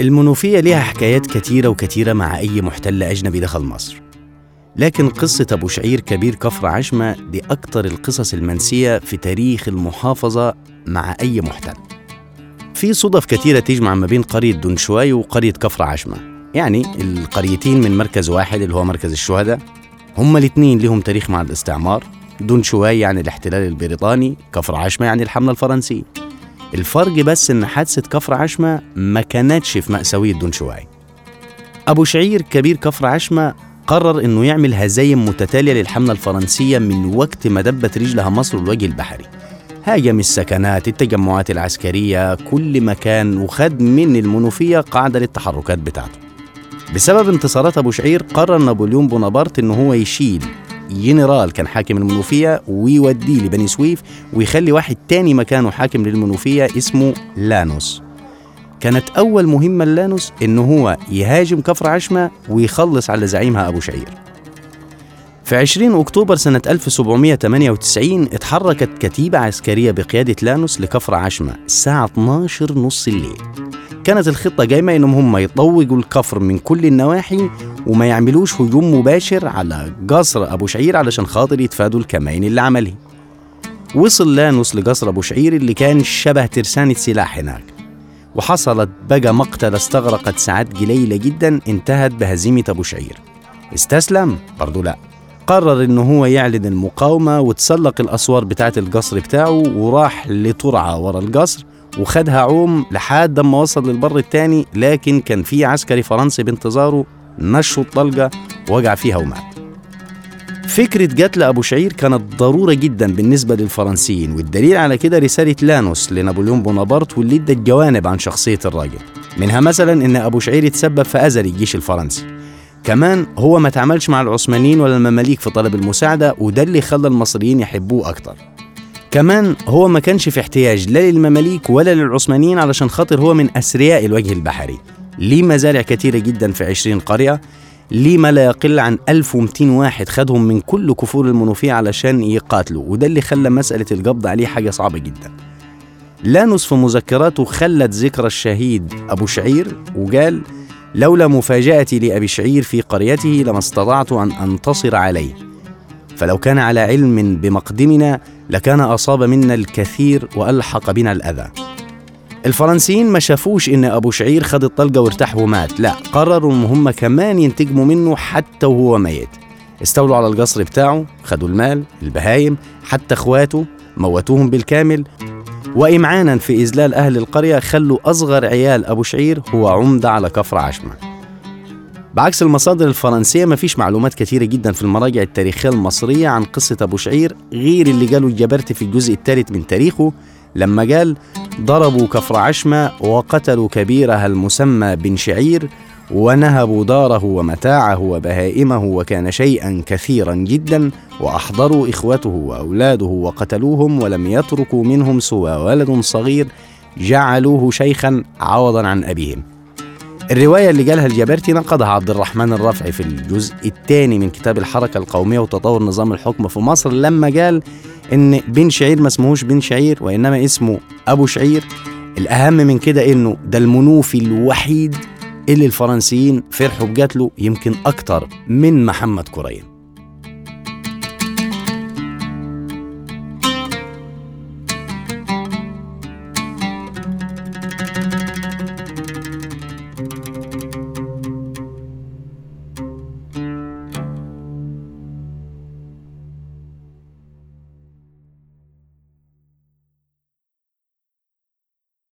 المنوفية ليها حكايات كتيرة وكتيرة مع أي محتل أجنبي دخل مصر. لكن قصة أبو شعير كبير كفر عشمة دي أكتر القصص المنسية في تاريخ المحافظة مع أي محتل. في صدف كتيرة تجمع ما بين قرية دنشواي وقرية كفر عشمة. يعني القريتين من مركز واحد اللي هو مركز الشهداء. هما الاتنين لهم تاريخ مع الاستعمار. دنشواي يعني الاحتلال البريطاني كفر عشمة يعني الحملة الفرنسية. الفرق بس إن حادثة كفر عشمة ما كانتش في مأساوية دنشواي أبو شعير كبير كفر عشمة قرر إنه يعمل هزايم متتالية للحملة الفرنسية من وقت ما دبت رجلها مصر الوجه البحري. هاجم الثكنات التجمعات العسكرية كل مكان وخد من المنوفية قاعدة للتحركات بتاعته. بسبب انتصارات أبو شعير قرر نابليون بونابرت إنه هو يشيل جنرال كان حاكم المنوفية ويوديه لبني سويف ويخلي واحد تاني مكانه حاكم للمنوفية اسمه لانوس. كانت أول مهمة لانوس إنه هو يهاجم كفر عشمة ويخلص على زعيمها أبو شعير. في 20 أكتوبر سنة 1798 اتحركت كتيبة عسكرية بقيادة لانوس لكفر عشمة الساعة 12 نص الليل. كانت الخطة جايمة إنهم هم يطوقوا الكفر من كل النواحي وما يعملوش هجوم مباشر على قصر أبو شعير علشان خاطر يتفادوا الكمائن اللي عملها وصل لانوس لقصر أبو شعير اللي كان شبه ترسانة سلاح هناك. وحصلت بقى مقتل استغرقت ساعات قليلة جدا انتهت بهزيمة أبو شعير. استسلم؟ برضو لا. قرر انه هو يعلن المقاومة وتسلق الأسوار بتاعت القصر بتاعه وراح لترعى ورا القصر وخدها عوم لحد ما وصل للبر التاني لكن كان في عسكري فرنسي بانتظاره نشوا الطلقة ووقع فيها ومات. فكرة قتل أبو شعير كانت ضرورة جدا بالنسبة للفرنسيين والدليل على كده رسالة لانوس لنابليون بونابرت واللي ادت جوانب عن شخصية الراجل. منها مثلا إن أبو شعير يتسبب في أذى الجيش الفرنسي. كمان هو ما تعاملش مع العثمانيين ولا المماليك في طلب المساعدة وده اللي خلى المصريين يحبوه أكتر. كمان هو ما كانش في احتياج لا للمماليك ولا للعثمانيين علشان خاطر هو من أثرياء الوجه البحري. ليه مزارع كتيرة جدا في 20 قرية ليه ما لا يقل عن 1200 واحد خدهم من كل كفور المنوفية علشان يقاتلوا وده اللي خلى مسألة القبض عليه حاجة صعبة جدا. لانوس في مذكراته خلت ذكرى الشهيد أبو شعير وقال لولا مفاجأتي لأبي شعير في قريته لما استطعت أن أنتصر عليه. فلو كان على علم بمقدمنا لكان أصاب منا الكثير وألحق بنا الأذى. الفرنسيين ما شافوش إن أبو شعير خد الطلقة وارتاح ومات. لا قرروا إن هم كمان ينتجموا منه حتى وهو ميت. استولوا على القصر بتاعه خدوا المال البهايم حتى أخواته موتوهم بالكامل. وإمعانا في إذلال أهل القرية خلوا أصغر عيال أبو شعير هو عمدة على كفر عشمة. بعكس المصادر الفرنسية ما فيش معلومات كثيرة جدا في المراجع التاريخية المصرية عن قصة أبو شعير غير اللي قاله الجبرتي في الجزء الثالث من تاريخه. لما قال ضربوا كفر عشمة وقتلوا كبيرها المسمى بن شعير ونهبوا داره ومتاعه وبهائمه وكان شيئا كثيرا جدا وأحضروا إخوته وأولاده وقتلوهم ولم يتركوا منهم سوى ولد صغير جعلوه شيخا عوضا عن أبيهم. الرواية اللي قالها الجبرتي نقضها عبد الرحمن الرفعي في الجزء الثاني من كتاب الحركة القومية وتطور نظام الحكم في مصر لما قال إن بن شعير ما اسمهوش بن شعير وإنما اسمه أبو شعير. الأهم من كده إنه ده المنوفي الوحيد اللي الفرنسيين فرحوا بقتله يمكن أكتر من محمد كريم